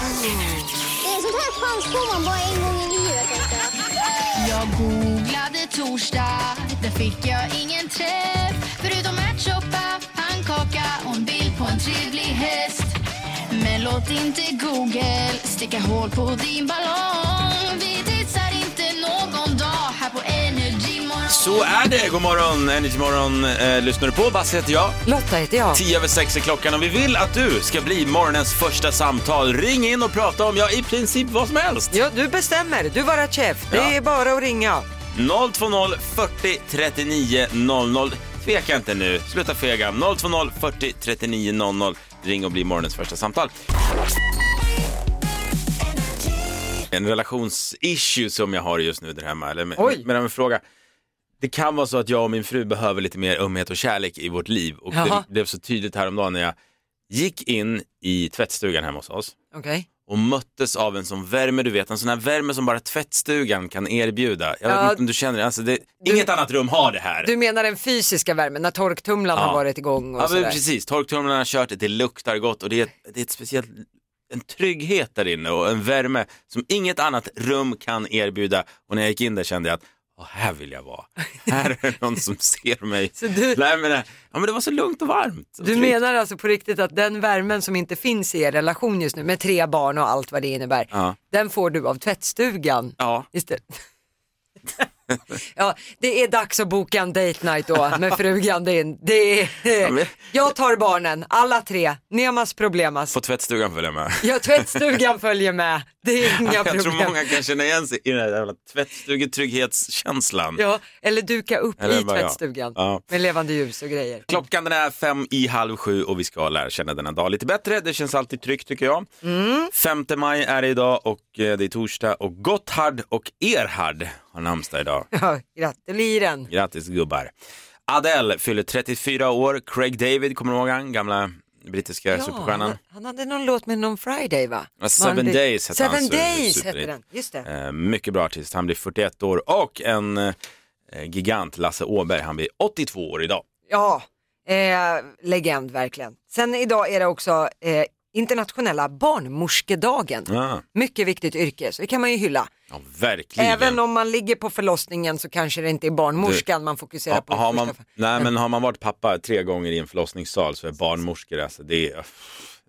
Det är sånt här chans får man bara en gång i livet. Jag. Googlade torsdag, där fick jag ingen träff. Förutom ärtsoppa, pannkaka och en bild på en trevlig häst. Men låt inte Google sticka hål på din ballong. Så är det. God morgon, Energy Morgon eh, lyssnar du på. Basse heter jag. Lotta heter jag. 10 över 6 är klockan och vi vill att du ska bli morgonens första samtal. Ring in och prata om, ja, i princip vad som helst. Ja, du bestämmer. Du vara chef. Det Ja. är bara att ringa. 020 40 39 00. Tveka inte nu, sluta fega. 020 40 39 00. Ring och bli morgonens första samtal. En relationsissue som jag har just nu där hemma, eller med, Oj. med en fråga. Det kan vara så att jag och min fru behöver lite mer ömhet och kärlek i vårt liv och det Jaha. blev så tydligt häromdagen när jag gick in i tvättstugan hemma hos oss Okej. och möttes av en sån värme, du vet, en sån här värme som bara tvättstugan kan erbjuda. Jag vet Ja. inte om du känner det, alltså det, inget annat rum har det här. Du menar den fysiska värmen, när torktumlaren Ja. har varit igång och Ja, sådär. precis, torktumlaren har kört, det luktar gott och det är, det är ett speciellt, en trygghet där inne och en värme som inget annat rum kan erbjuda. Och när jag gick in där kände jag att Åh, här vill jag vara. Här är någon som ser mig. Så du- Nej, men, det- ja, men det var så lugnt och varmt. och Du tryggt. menar alltså på riktigt att den värmen som inte finns i er relation just nu med tre barn och allt vad det innebär, Ja. den får du av tvättstugan Ja. istället? ja, det är dags att boka en date night då med frugan din. Det är, Jag tar barnen, alla tre, nemas problemas. Får tvättstugan följa med. Ja, tvättstugan följer med, det är inga Jag tror problem. många kan känna igen sig i den här jävla tvättstugetrygghetskänslan. Ja, eller duka upp Eller i jag. tvättstugan Ja. med levande ljus och grejer. Klockan den är fem i halv sju och vi ska lära känna denna dag lite bättre. Det känns alltid tryggt tycker jag. Mm. 5 maj är det idag och eh, det är torsdag och Gotthard och Erhard har namnsdag idag. Ja, gratuliren. Grattis gubbar. Adele fyller 34 år. Craig David, kommer du ihåg han? Gamla brittiska superstjärnan. han, han hade någon låt med någon Friday va? Ja, Seven Man- Days hette Seven han, Days hette den, just det. Eh, mycket bra artist. Han blir 41 år och en eh, gigant, Lasse Åberg, han blir 82 år idag. Ja, eh, legend verkligen. Sen idag är det också eh, internationella barnmorskedagen. Ja, Mycket viktigt yrke, så det kan man ju hylla. ja verkligen. Även om man ligger på förlossningen så kanske det inte är barnmorskan man fokuserar Ja, på. har man, nej, men har man varit pappa tre gånger i en förlossningssal så är barnmorskor, alltså det är...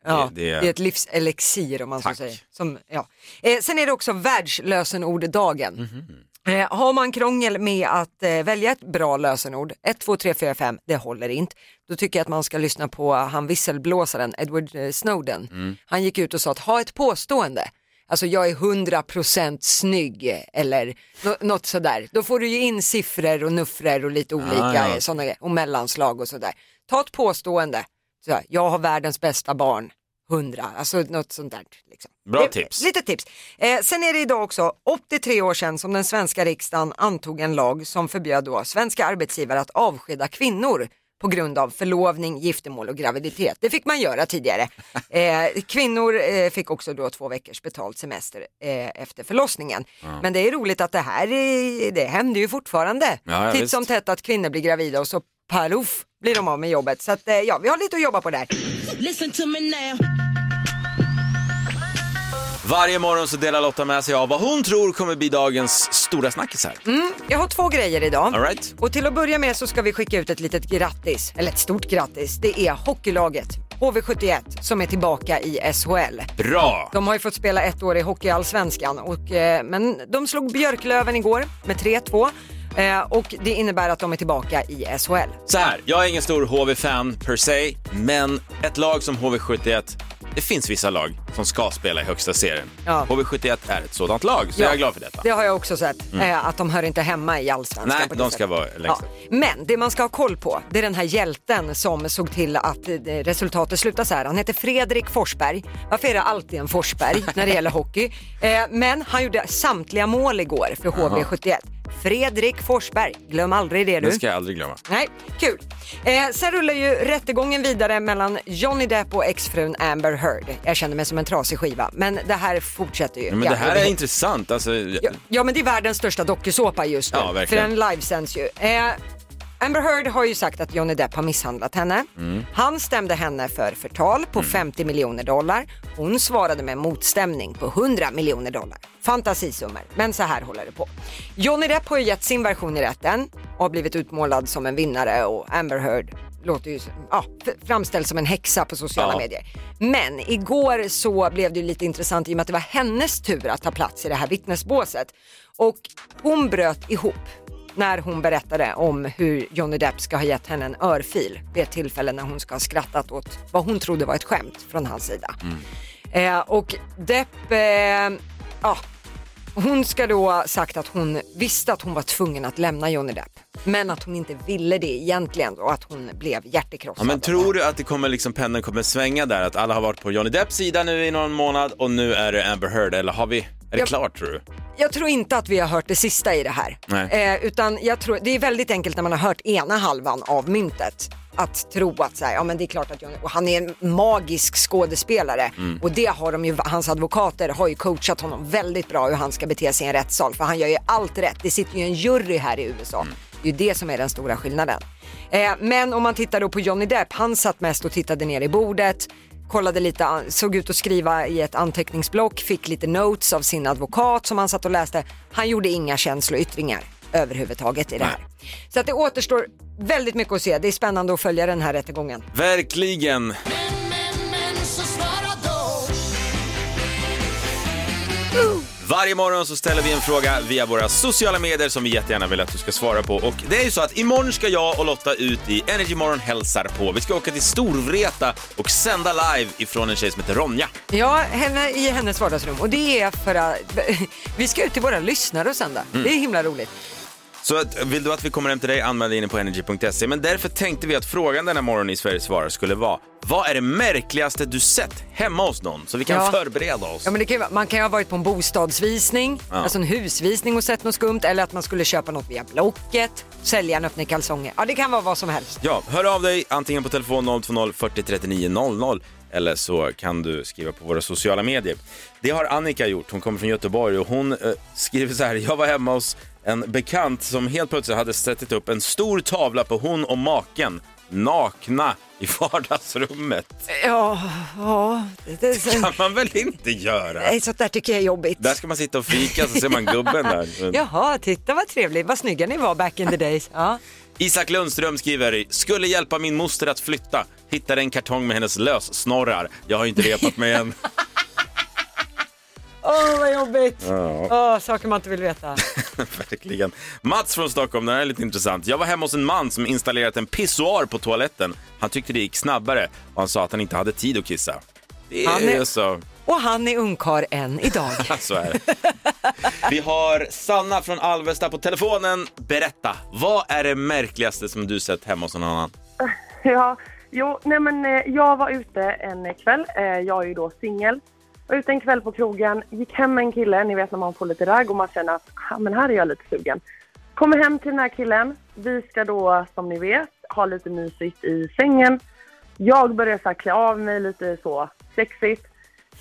Ja, det, det är ett livselixir om man Tack. så säger. Som, ja. eh, sen är det också världslösenorddagen. Mhm. Eh, har man krångel med att eh, välja ett bra lösenord, 1, 2, 3, 4, 5, det håller inte. Då tycker jag att man ska lyssna på han visselblåsaren Edward eh, Snowden. Mm. Han gick ut och sa att ha ett påstående. Alltså jag är 100% snygg eller nå- något sådär. Då får du ju in siffror och nuffror och lite olika Ah, ja. sådana och mellanslag och sådär. Ta ett påstående. Så jag har världens bästa barn. 100, alltså något sånt där. Liksom. Bra Eh, tips. Lite tips. Eh, sen är det idag också 83 år sedan som den svenska riksdagen antog en lag som förbjöd då svenska arbetsgivare att avskeda kvinnor på grund av förlovning, giftermål och graviditet. Det fick man göra tidigare. Eh, kvinnor eh, fick också då två veckors betald semester eh, efter förlossningen. Men det är roligt att det här är, det händer ju fortfarande. Ja, ja, Titt som tätt att kvinnor blir gravida och så paruff blir de av med jobbet. Så att, eh, ja, vi har lite att jobba på där. Varje morgon så delar Lotta med sig av vad hon tror kommer bli dagens stora snackisar. Jag har två grejer idag. All right. Och till att börja med så ska vi skicka ut ett litet grattis, eller ett stort grattis. Det är hockeylaget HV71 som är tillbaka i SHL. Bra! De har ju fått spela ett år i Hockeyallsvenskan, och, eh, men de slog Björklöven igår med 3-2 eh, och det innebär att de är tillbaka i SHL. Så här, jag är ingen stor HV-fan per se, men ett lag som HV71, det finns vissa lag som ska spela i högsta serien. Ja. HV71 är ett sådant lag, så Ja. jag är glad för detta. Det har jag också sett, eh, att de hör inte hemma i allsvenskan. Nej, de ska sättet. vara längst ja. Men det man ska ha koll på, det är den här hjälten som såg till att eh, resultatet slutar så här. Han heter Fredrik Forsberg. Varför är det alltid en Forsberg när det gäller hockey? Eh, men han gjorde samtliga mål igår för HV71. Fredrik Forsberg, glöm aldrig det du. Det ska jag aldrig glömma. Nej, kul. Eh, sen rullar ju rättegången vidare mellan Johnny Depp och exfrun Amber Heard. Jag känner mig som en trasig skiva, men det här fortsätter ju. Ja, men det här är intressant. Alltså, Ja, ja men det är världens största dokusåpa just nu. Ja, för verkligen. den livesänds ju. Eh, Amber Heard har ju sagt att Johnny Depp har misshandlat henne. Han stämde henne för förtal på 50 miljoner dollar. Hon svarade med motstämning på 100 miljoner dollar. Fantasisummor, men så här håller det på. Johnny Depp har ju gett sin version i rätten och har blivit utmålad som en vinnare och Amber Heard låter ju ja, f- framställd som en häxa på sociala Ja. medier. Men igår så blev det ju lite intressant i och med att det var hennes tur att ta plats i det här vittnesbåset. Och hon bröt ihop när hon berättade om hur Johnny Depp ska ha gett henne en örfil vid ett tillfälle när hon ska ha skrattat åt vad hon trodde var ett skämt från hans sida. Eh, och Depp, eh, ja, hon ska då ha sagt att hon visste att hon var tvungen att lämna Johnny Depp. Men att hon inte ville det egentligen och att hon blev hjärtekrossad. Ja, men tror du att det kommer liksom, pendeln kommer svänga där? Att alla har varit på Johnny Depps sida nu i någon månad och nu är det Amber Heard, eller har vi, är det Jag- klart tror du? Jag tror inte att vi har hört det sista i det här. Eh, utan jag tror, det är väldigt enkelt när man har hört ena halvan av myntet. Att tro att så här, ja men det är klart att och han är en magisk skådespelare Mm. och det har de ju, hans advokater har ju coachat honom väldigt bra hur han ska bete sig i en rättssal för han gör ju allt rätt. Det sitter ju en jury här i USA. Mm. Det är ju det som är den stora skillnaden. Eh, men om man tittar då på Johnny Depp, han satt mest och tittade ner i bordet kollade lite, såg ut att skriva i ett anteckningsblock, fick lite notes av sin advokat som han satt och läste. Han gjorde inga känsloyttringar överhuvudtaget i det här. Så att det återstår väldigt mycket att se. Det är spännande att följa den här rättegången. Verkligen. Varje morgon så ställer vi en fråga via våra sociala medier som vi jättegärna vill att du ska svara på. Och det är ju så att imorgon ska jag och Lotta ut i Energy Morgon hälsar på. Vi ska åka till Storvreta och sända live ifrån en tjej som heter Ronja. Ja, henne i hennes vardagsrum och det är för att vi ska ut till våra lyssnare och sända. Det är himla roligt. Så att, vill du att vi kommer hem till dig, anmäl dig inne på energy.se. Men därför tänkte vi att frågan denna morgon i Sveriges svarar skulle vara Vad är det märkligaste du sett hemma hos någon? Så vi kan Ja. förbereda oss. Ja, men kan ju, man kan ju ha varit på en bostadsvisning, Ja. alltså en husvisning och sett något skumt eller att man skulle köpa något via Blocket, säljaren öppnar kalsonger. Ja, det kan vara vad som helst. Ja, hör av dig antingen på telefon 020 40 39 00 eller så kan du skriva på våra sociala medier. Det har Annika gjort, hon kommer från Göteborg och hon eh, skriver så här, jag var hemma hos en bekant som helt plötsligt hade sättit upp en stor tavla på hon och maken nakna i vardagsrummet. Ja, ja det, det, kan man väl inte göra? Nej, sånt där tycker jag är jobbigt. Där ska man sitta och fika så ser man gubben där. Jaha, titta vad trevligt, vad snygga ni var back in the days. Ja. Isak Lundström skriver, skulle hjälpa min moster att flytta. Hittade en kartong med hennes lössnorrar. Jag har inte repat mig än. Åh, vad jobbigt. Åh, saker man inte vill veta. Verkligen. Mats från Stockholm, den här är lite intressant. Jag var hemma hos en man som installerat en pissoar på toaletten. Han tyckte det gick snabbare och han sa att han inte hade tid att kissa. Det är, Han är- så. Och han är ungkar än idag. Så är det. Vi har Sanna från Alvesta på telefonen. Berätta, vad är det märkligaste som du sett hemma hos någon annan? Ja, jo, nej men eh, jag var ute en kväll. Eh, Jag är ju då singel. Var ute en kväll på krogen, gick hem med en kille, ni vet när man får lite ragg och man känner att ah, men här är jag lite sugen. Kommer hem till den här killen. Vi ska då, som ni vet, ha lite mysigt i sängen. Jag börjar så här klä av mig lite så sexigt.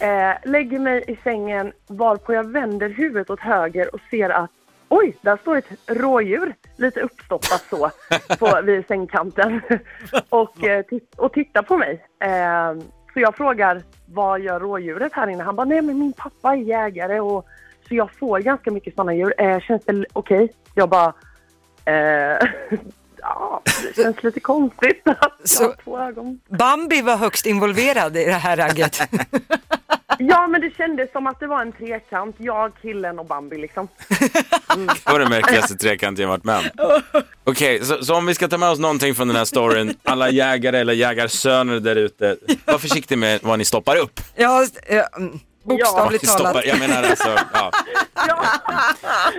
Eh, lägger mig i sängen varpå jag vänder huvudet åt höger och ser att oj, där står ett rådjur lite uppstoppat så på, vid sängkanten och, eh, och tittar på mig. Eh, så jag frågar vad gör rådjuret här inne? Han bara nej men min pappa är jägare och så jag får ganska mycket sådana djur. Eh, känns det okej? okej? Jag bara eh, ja, det känns lite konstigt att jag Så- har två ögon Bambi var högst involverad i det här ragget. Ja, men det kändes som att det var en trekant. Jag, killen och Bambi liksom. Det var den märkligaste trekanten jag varit med om. Okej, så, så om vi ska ta med oss någonting från den här storyn, alla jägare eller jägarsöner där ute, var försiktig med vad ni stoppar upp. Ja, mm, bokstavligt stoppar, talat. jag menar alltså, ja, Ja,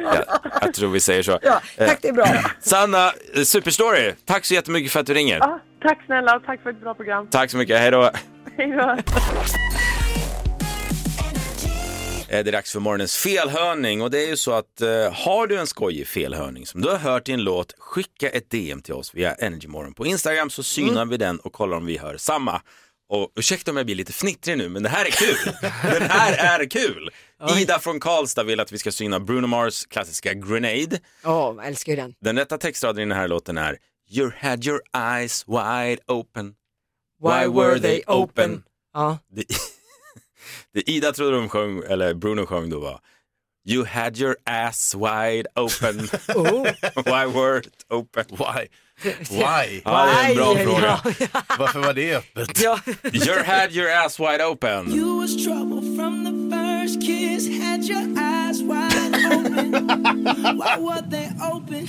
jag, jag tror vi säger så. Ja, tack det är bra. Sanna, eh, superstory, tack så jättemycket för att du ringer. ja, tack snälla och tack för ett bra program. Tack så mycket, hej då. Hej då. Eh, Det är dags för morgonens felhörning och det är ju så att eh, har du en skojig felhörning som du har hört i en låt, skicka ett DM till oss via Energymorgon på Instagram så synar vi den och kollar om vi hör samma. Och ursäkta om jag blir lite fnittrig nu, men det här är kul. den här är kul. Ida från Karlstad vill att vi ska syna Bruno Mars klassiska Grenade. Åh, jag älskar ju den. Den rätta textraden i den här låten är You had your eyes wide open. Why were they open? Ja. Det, det Ida trodde de sjöng, eller Bruno sjöng då var You had your ass wide open. Oh. Why were it open? Why? Why? Ja, det är en bra fråga. Ja, Varför var det öppet? ja. You had your ass wide open. You was trouble from the first kiss. Had your eyes wide open. Why were they open?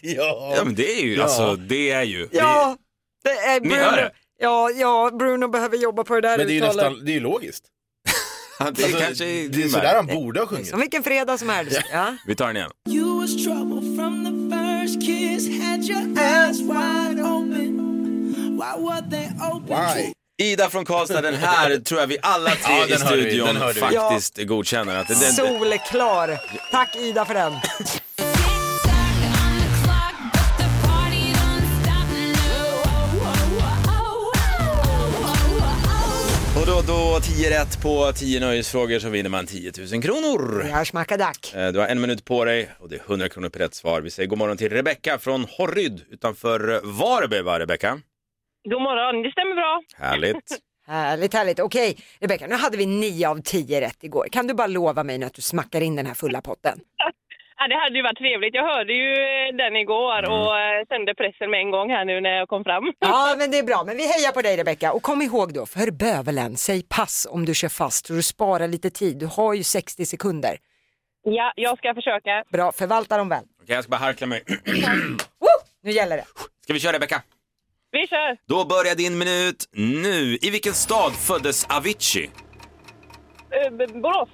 Ja. Ja, men det är ju, Ja. alltså det är ju. ja, det är Ni hör Bruno. det? Ja, ja, Bruno behöver jobba på det där Men det är ju uttalet. nästan, det är ju logiskt. Det, det Alltså, kanske är, det är sådär han borde ha sjungit. Som vilken fredag som helst. Ja. Vi tar den igen. You was trouble from the first kiss. Had your eyes wide open. Why were they open? Why? Ida från Karlstad, den här tror jag vi alla tre Ja, i studion vi. faktiskt godkänner. Att den, Solklar. Tack Ida för den. Då, då 10 rätt på 10 nöjesfrågor så vinner man 10 000 kronor. Ja, schmackadack. Eh, Du har en minut på dig och det är 100 kronor per rätt svar. Vi säger god morgon till Rebecka från Horryd utanför eh, Varberg, va Rebecka? God morgon, det stämmer bra. Härligt. Härligt, härligt. Okej, Rebecka, nu hade vi 9 av 10 rätt igår. Kan du bara lova mig nu att du smackar in den här fulla potten? Ja, det hade ju varit trevligt. Jag hörde ju den igår och eh, sände pressen med en gång här nu när jag kom fram. Ja, men det är bra. Men vi hejar på dig Rebecka. Och kom ihåg då, för bövelen, säg pass om du kör fast så du sparar lite tid. Du har ju 60 sekunder. Ja, jag ska försöka. Bra, förvalta dem väl. Okej, jag ska bara harkla mig. Woo! Nu gäller det. Ska vi köra Rebecka? Vi kör! Då börjar din minut nu. I vilken stad föddes Avicii? Uh, Borås.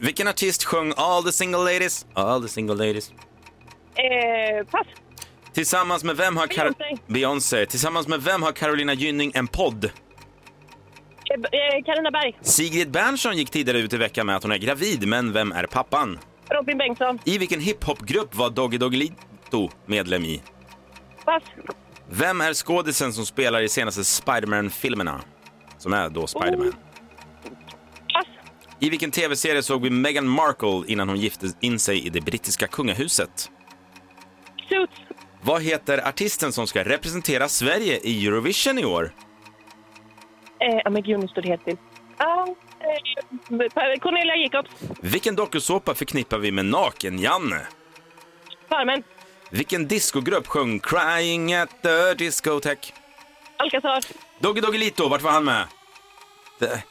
Vilken artist sjöng All the single ladies? All the single ladies. Eh, pass. Tillsammans med vem har Beyoncé. Beyoncé. Tillsammans med vem har Carolina Gynning en podd? Eh, eh, Carina Berg. Sigrid Bernson gick tidigare ut i veckan med att hon är gravid, men vem är pappan? Robin Bengtsson. I vilken hiphopgrupp var Doggy Doggelito medlem i? Pass. Vem är skådisen som spelar i senaste Spiderman-filmerna? Som är då Spiderman. Pass. I vilken tv-serie såg vi Meghan Markle innan hon gifte in sig i det brittiska kungahuset? Suits. Vad heter artisten som ska representera Sverige i Eurovision i år? Eh, ja, men gud, nu står det helt still. Ah, eh, Cornelia Jacobs. Vilken dokusåpa förknippar vi med Naken-Janne? Farmen. Vilken discogrupp sjöng Crying at the discotheque? Alcazar. Doggy Doggelito, vart var han med? Det-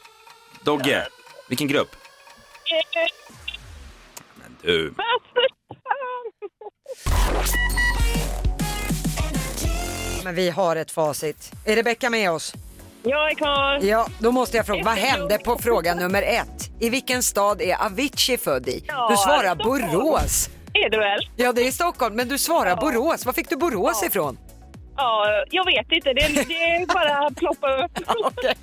Dogge, vilken grupp? Men du. Men vi har ett facit. Är Rebecka med oss? Jag är kvar. Ja, då måste jag fråga, vad hände på fråga nummer ett? I vilken stad är Avicii född i? Ja, Du svarar Stockholm. Borås. Är du väl? Ja, det är Stockholm, men du svarar Borås. Var fick du Borås ifrån? Ja, jag vet inte. Det, det är bara att ploppa upp. Okej.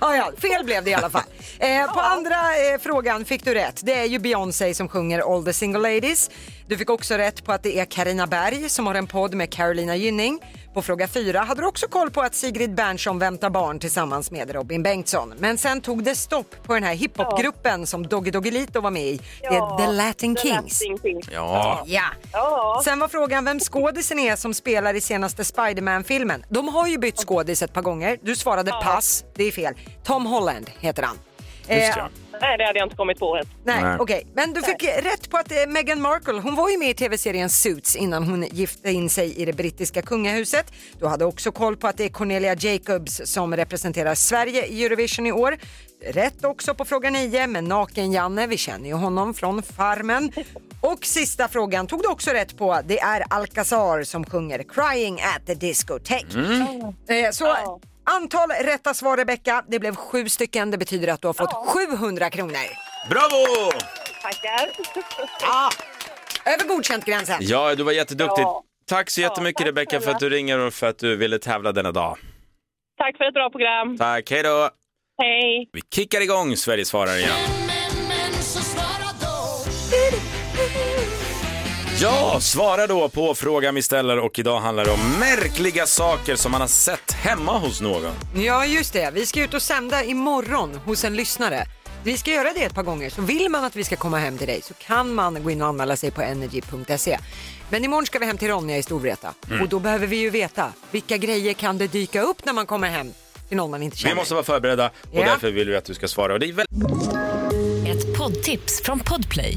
ja, ja, fel blev det i alla fall. Eh, på andra eh, frågan fick du rätt. Det är ju Beyoncé som sjunger All the single ladies. Du fick också rätt på att det är Karina Berg som har en podd med Carolina Gynning. På fråga fyra hade du också koll på att Sigrid Bernson väntar barn tillsammans med Robin Bengtsson. Men sen tog det stopp på den här hiphopgruppen som Doggy Doggelito var med i. Det är The Latin The Kings. Latin Kings. ja. Ja. Ja. Sen var frågan vem skådisen är som spelar i senaste Spiderman-filmen. De har ju bytt skådis ett par gånger. Du svarade pass, det är fel. Tom Holland heter han. Just Eh, ja. Nej, det hade jag inte kommit på än. Nej, Nej. okej. Men du fick rätt på att eh, Meghan Markle, hon var ju med i tv-serien Suits innan hon gifte in sig i det brittiska kungahuset. Du hade också koll på att det är Cornelia Jacobs som representerar Sverige i Eurovision i år. Rätt också på fråga 9 med Naken-Janne, vi känner ju honom från Farmen. Och sista frågan tog du också rätt på, det är Alcazar som sjunger Crying at the discotheque. Eh, så. Antal rätta svar Rebecka, det blev sju stycken, det betyder att du har fått 700 kronor. Bravo! Tackar. Ja, över godkänt-gränsen. Ja, du var jätteduktig. Ja. Tack så jättemycket tack Rebecka för att du ringer och för att du ville tävla denna dag. Tack för ett bra program. Tack, hej då! Hej. Vi kickar igång Sveriges svarare igen. Ja, svara då på frågan vi ställer och idag handlar det om märkliga saker som man har sett hemma hos någon. Ja, just det. Vi ska ut och sända imorgon hos en lyssnare. Vi ska göra det ett par gånger, så vill man att vi ska komma hem till dig så kan man gå in och anmäla sig på energy.se. Men imorgon ska vi hem till Ronja i Storvreta Mm. och då behöver vi ju veta vilka grejer kan det dyka upp när man kommer hem till någon man inte känner. Vi måste vara förberedda och Ja. därför vill vi att du ska svara. Och det är väl... Ett poddtips från Podplay.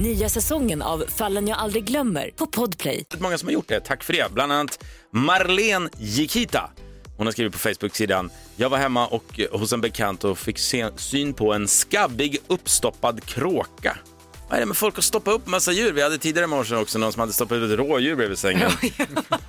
Nya säsongen av Fallen jag aldrig glömmer på Podplay. många som har gjort det. Tack för det. Bland annat Marlene Jikita. Hon har skrivit på Facebook-sidan. Jag var hemma och eh, hos en bekant och fick se, syn på en skabbig uppstoppad kråka. Vad är det med folk att stoppa upp massa djur? Vi hade tidigare i morse också någon som hade stoppat ut ett rådjur bredvid sängen.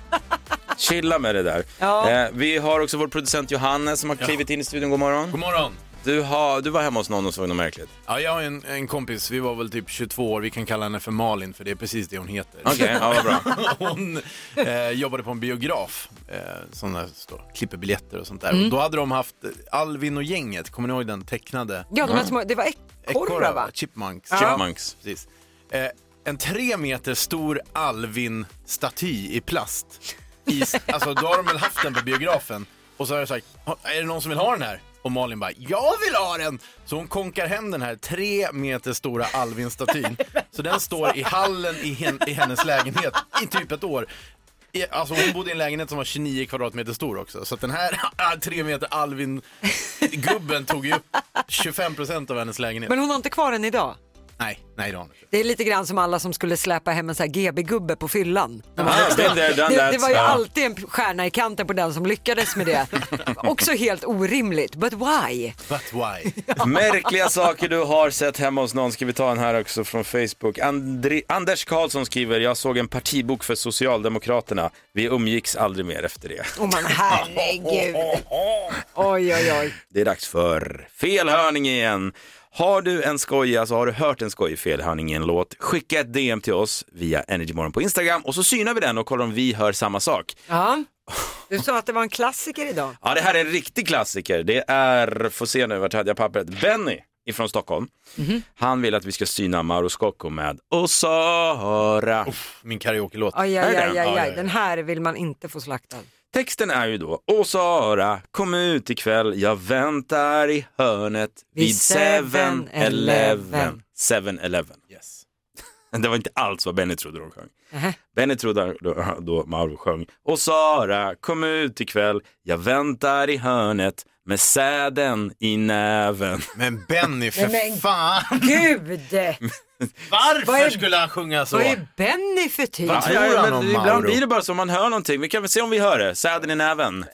Chilla med det där. Ja. Eh, vi har också vår producent Johannes som har klivit in i studion. God morgon. God morgon. Du, har, du var hemma hos någon och såg något märkligt. Ja, jag har en, en kompis, vi var väl typ 22 år, vi kan kalla henne för Malin för det är precis det hon heter. Okej, ja, vad bra. hon eh, jobbade på en biograf, eh, som där står, klipper biljetter och sånt där. Och då hade de haft Alvin och gänget, kommer ni ihåg den tecknade? Ja, de här små, det var ekorrar va? Chipmunks. Chipmunks. Precis. Eh, en tre meter stor Alvin-staty i plast. I, alltså då har de väl haft den på biografen och så har jag sagt, "Ha- är det någon som vill ha den här? Och Malin bara, jag vill ha den! Så hon konkar hem den här tre meter stora Alvin-statyn. Så den står i hallen i, hen, i hennes lägenhet i typ ett år. I, alltså hon bodde i en lägenhet som var 29 kvadratmeter stor också. Så den här tre meter Alvin-gubben tog ju upp 25 procent av hennes lägenhet. Men hon har inte kvar den idag. Nej, nej det har inte. Det är lite grann som alla som skulle släpa hem en sån här GB-gubbe på fyllan. Ah, been there, done Det, that. det var ju Ja. alltid en stjärna i kanten på den som lyckades med det. Också helt orimligt, but why? But why? Märkliga saker du har sett hemma hos någon ska vi ta en här också från Facebook. Andri, Anders Karlsson skriver, jag såg en partibok för Socialdemokraterna. Vi umgicks aldrig mer efter det. Oh man herregud. Oj oj oj. Det är dags för felhörning igen. Har du en skoj, alltså har du hört en skoj felhörning i en låt, skicka ett DM till oss via Energymorgon på Instagram och så synar vi den och kollar om vi hör samma sak. Ja. Du sa att det var en klassiker idag. Ja, det här är en riktig klassiker. Det är, får se nu, vart hade jag pappret? Benny ifrån Stockholm. Han vill att vi ska syna Mauro Scocco med Och Sara. Min karaoke-låt. Aj, Är aj, aj, aj, Ja, ja, aj. ja. Den här vill man inte få slaktad. Texten är ju då, Åh Sara, kom ut ikväll, jag väntar i hörnet vid Vid 7-Eleven. 7-Eleven. Yes. Det var inte alls vad Benny trodde de sjöng. Nähä. Benny trodde då, då Mauro sjöng, Och Sara, kom ut ikväll, jag väntar i hörnet med säden i näven. Men Benny, för Nej, men- fan! Gud! Varför är- skulle han sjunga så? Vad är Benny för typ? Vad tror han men om ibland Mauro? blir det bara så, man hör någonting. Vi kan väl se om vi hör det. Säden i näven.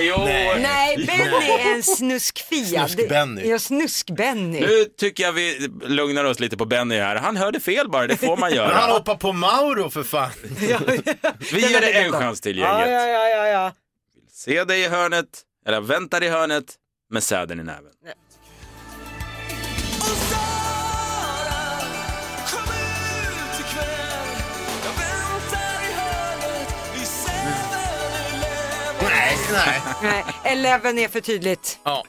Jo. Nej, Benny är en snuskfia. Snusk-Benny. Ja, snusk-Benny. Nu tycker jag vi lugnar oss lite på Benny här. Han hörde fel bara, det får man Men han göra. hoppar på Mauro för fan. Vi ger det är en chans till Ja, gänget. ja, ja, ja, ja. Se dig i hörnet, eller väntar i hörnet med säden i näven. Nej, nej. Eleven är för tydligt. Ja.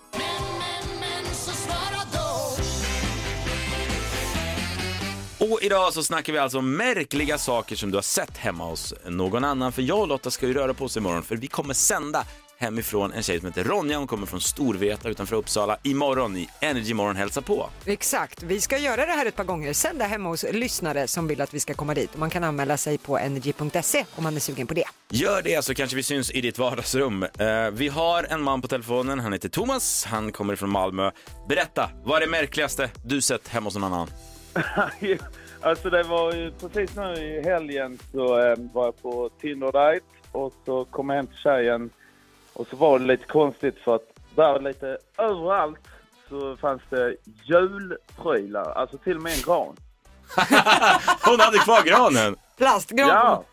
Och idag så snackar vi alltså om märkliga saker som du har sett hemma hos någon annan. För jag och Lotta ska ju röra på oss imorgon för vi kommer sända hemifrån en tjej som heter Ronja. Hon kommer från Storvreta utanför Uppsala imorgon i Energy Morgon hälsa på. Exakt, vi ska göra det här ett par gånger. Sända hemma hos lyssnare som vill att vi ska komma dit. Man kan anmäla sig på energy.se om man är sugen på det. Gör det så kanske vi syns i ditt vardagsrum. Eh, vi har en man på telefonen, han heter Thomas, han kommer från Malmö. Berätta, vad är det märkligaste du sett hemma hos någon annan? alltså det var ju precis nu i helgen så eh, var jag på Tinder date och så kom jag hem till tjejen och så var det lite konstigt för att där lite överallt så fanns det julprylar, alltså till och med en gran. Hon hade kvar granen! Plastgran. Ja,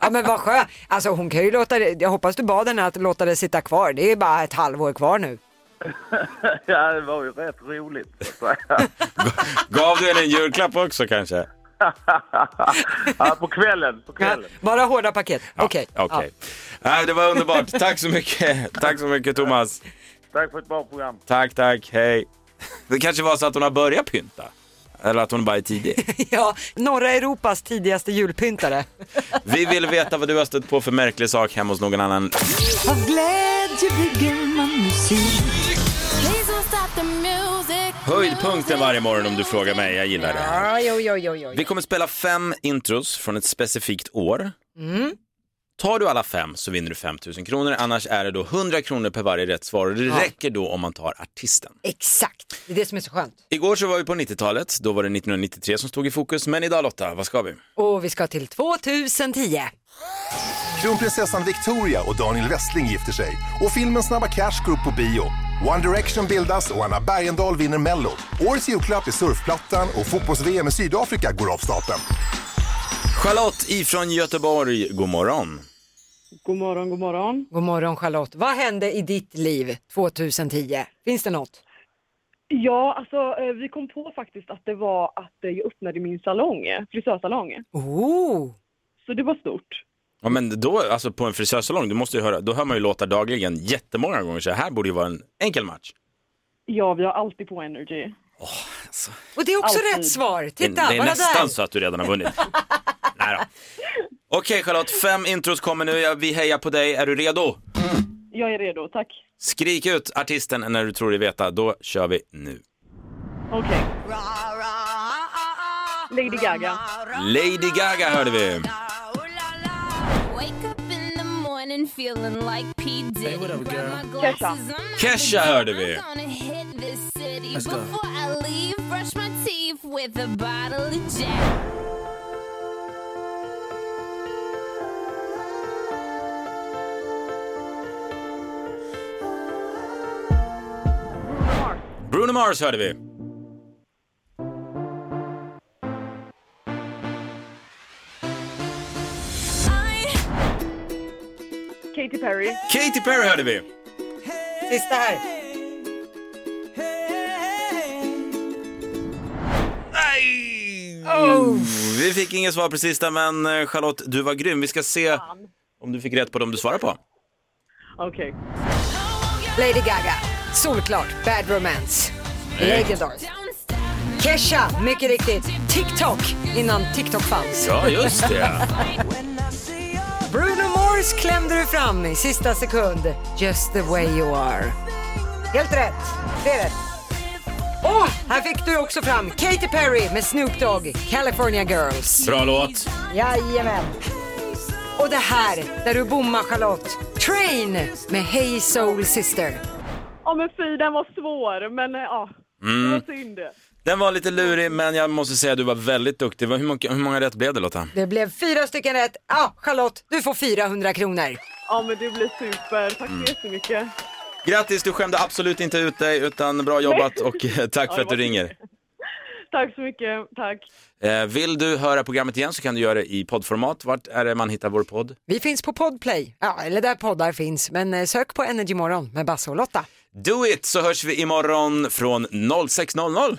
Ja men vad skönt. Alltså hon kan ju låta det, jag hoppas du bad henne att låta det sitta kvar. Det är bara ett halvår kvar nu. ja, det var ju rätt roligt. så att säga. Gav du henne en julklapp också kanske? ja, på kvällen. På kvällen. Bara hårda paket. Okej. Okej. Nej, det var underbart. Tack så mycket. Tack så mycket Thomas. Tack för ett bra program. Tack, tack. Hej. Det kanske var så att hon har börjat pynta. Eller att hon bara är tidig. Ja, norra Europas tidigaste julpyntare. Vi vill veta vad du har stött på för märklig sak hemma hos någon annan. Av glädje bygger man musik. Höjdpunkten varje morgon om du frågar mig. Jag gillar det. Ja, jo, jo, jo, jo. Vi kommer spela fem intros från ett specifikt år. Mm. Tar du alla fem så vinner du 5 000 kronor, annars är det då 100 kronor per varje rätt svar och det Ja. räcker då om man tar artisten. Exakt, det är det som är så skönt. Igår så var vi på 90-talet, då var det 1993 som stod i fokus, men idag Lotta, vad ska vi? Och vi ska till 2010. Kronprinsessan Victoria och Daniel Westling gifter sig och filmen Snabba Cash går upp på bio. One Direction bildas och Anna Bergendahl vinner Mello. Årets julklapp är surfplattan och fotbolls-VM i Sydafrika går av stapeln. Charlotte ifrån Göteborg, god morgon. God morgon, god morgon. God morgon Charlotte. Vad hände i ditt liv 2010? Finns det något? Ja, alltså eh, vi kom på faktiskt att det var att jag öppnade min salong, frisörsalong. Oh. Så det var stort. Ja, men då, alltså på en frisörsalong, du måste ju höra, då hör man ju låtar dagligen jättemånga gånger, så här borde ju vara en enkel match. Ja, vi har alltid på Energy. Och det är också Alltid. rätt svar. Det, Titta, det är bara nästan där. så att du redan har vunnit. Nej då. Okej Charlotte, fem intros kommer nu, vi hejar på dig, är du redo? Jag är redo, tack. Skrik ut artisten när du tror dig veta, då kör vi nu. Okej. Lady Gaga. Lady Gaga hörde vi. Morning feeling like P. Diddy. Hey, what up, girl? Grab my glasses, I'm not Kesha hörde vi. gonna hit this city. Let's go. Before I leave, brush my teeth with a bottle of Jack. Bruno Mars hörde of Katy Perry. Katy Perry hörde vi. Sista här. Oh. Vi fick inget svar på sista, men eh, Charlotte, du var grym. Vi ska se om du fick rätt på dem du svarar på. Okej. Lady Gaga. Solklart. Bad Romance. Legendary. Kesha, mycket riktigt. TikTok, innan TikTok fanns. Ja, just det. Mars klämde du fram i sista sekund. Just the way you are. Helt rätt. Det är rätt. Åh, här fick du också fram Katy Perry med Snoop Dogg, California Girls. Bra låt. Jajamän. Och det här, där du bommar Charlotte. Train med Hey Soul Sister. Ja men fy, den var svår, men ja. Det Mm. var synd. Den var lite lurig, men jag måste säga att du var väldigt duktig. Hur många, hur många rätt blev det Lotta? Det blev fyra stycken rätt. Ja, Charlotte, du får 400 kronor. Ja men det blir super. Tack Mm. så jättemycket. Grattis, du skämde absolut inte ut dig, utan bra jobbat och eh, tack Ja, för att du ringer. Tack så mycket. Tack. Eh, Vill du höra programmet igen så kan du göra det i poddformat. Vart är det man hittar vår podd? Vi finns på Podplay, ja, eller där poddar finns. Men eh, sök på Energy Morgon med Basse och Lotta. Do it så hörs vi imorgon från 06.00.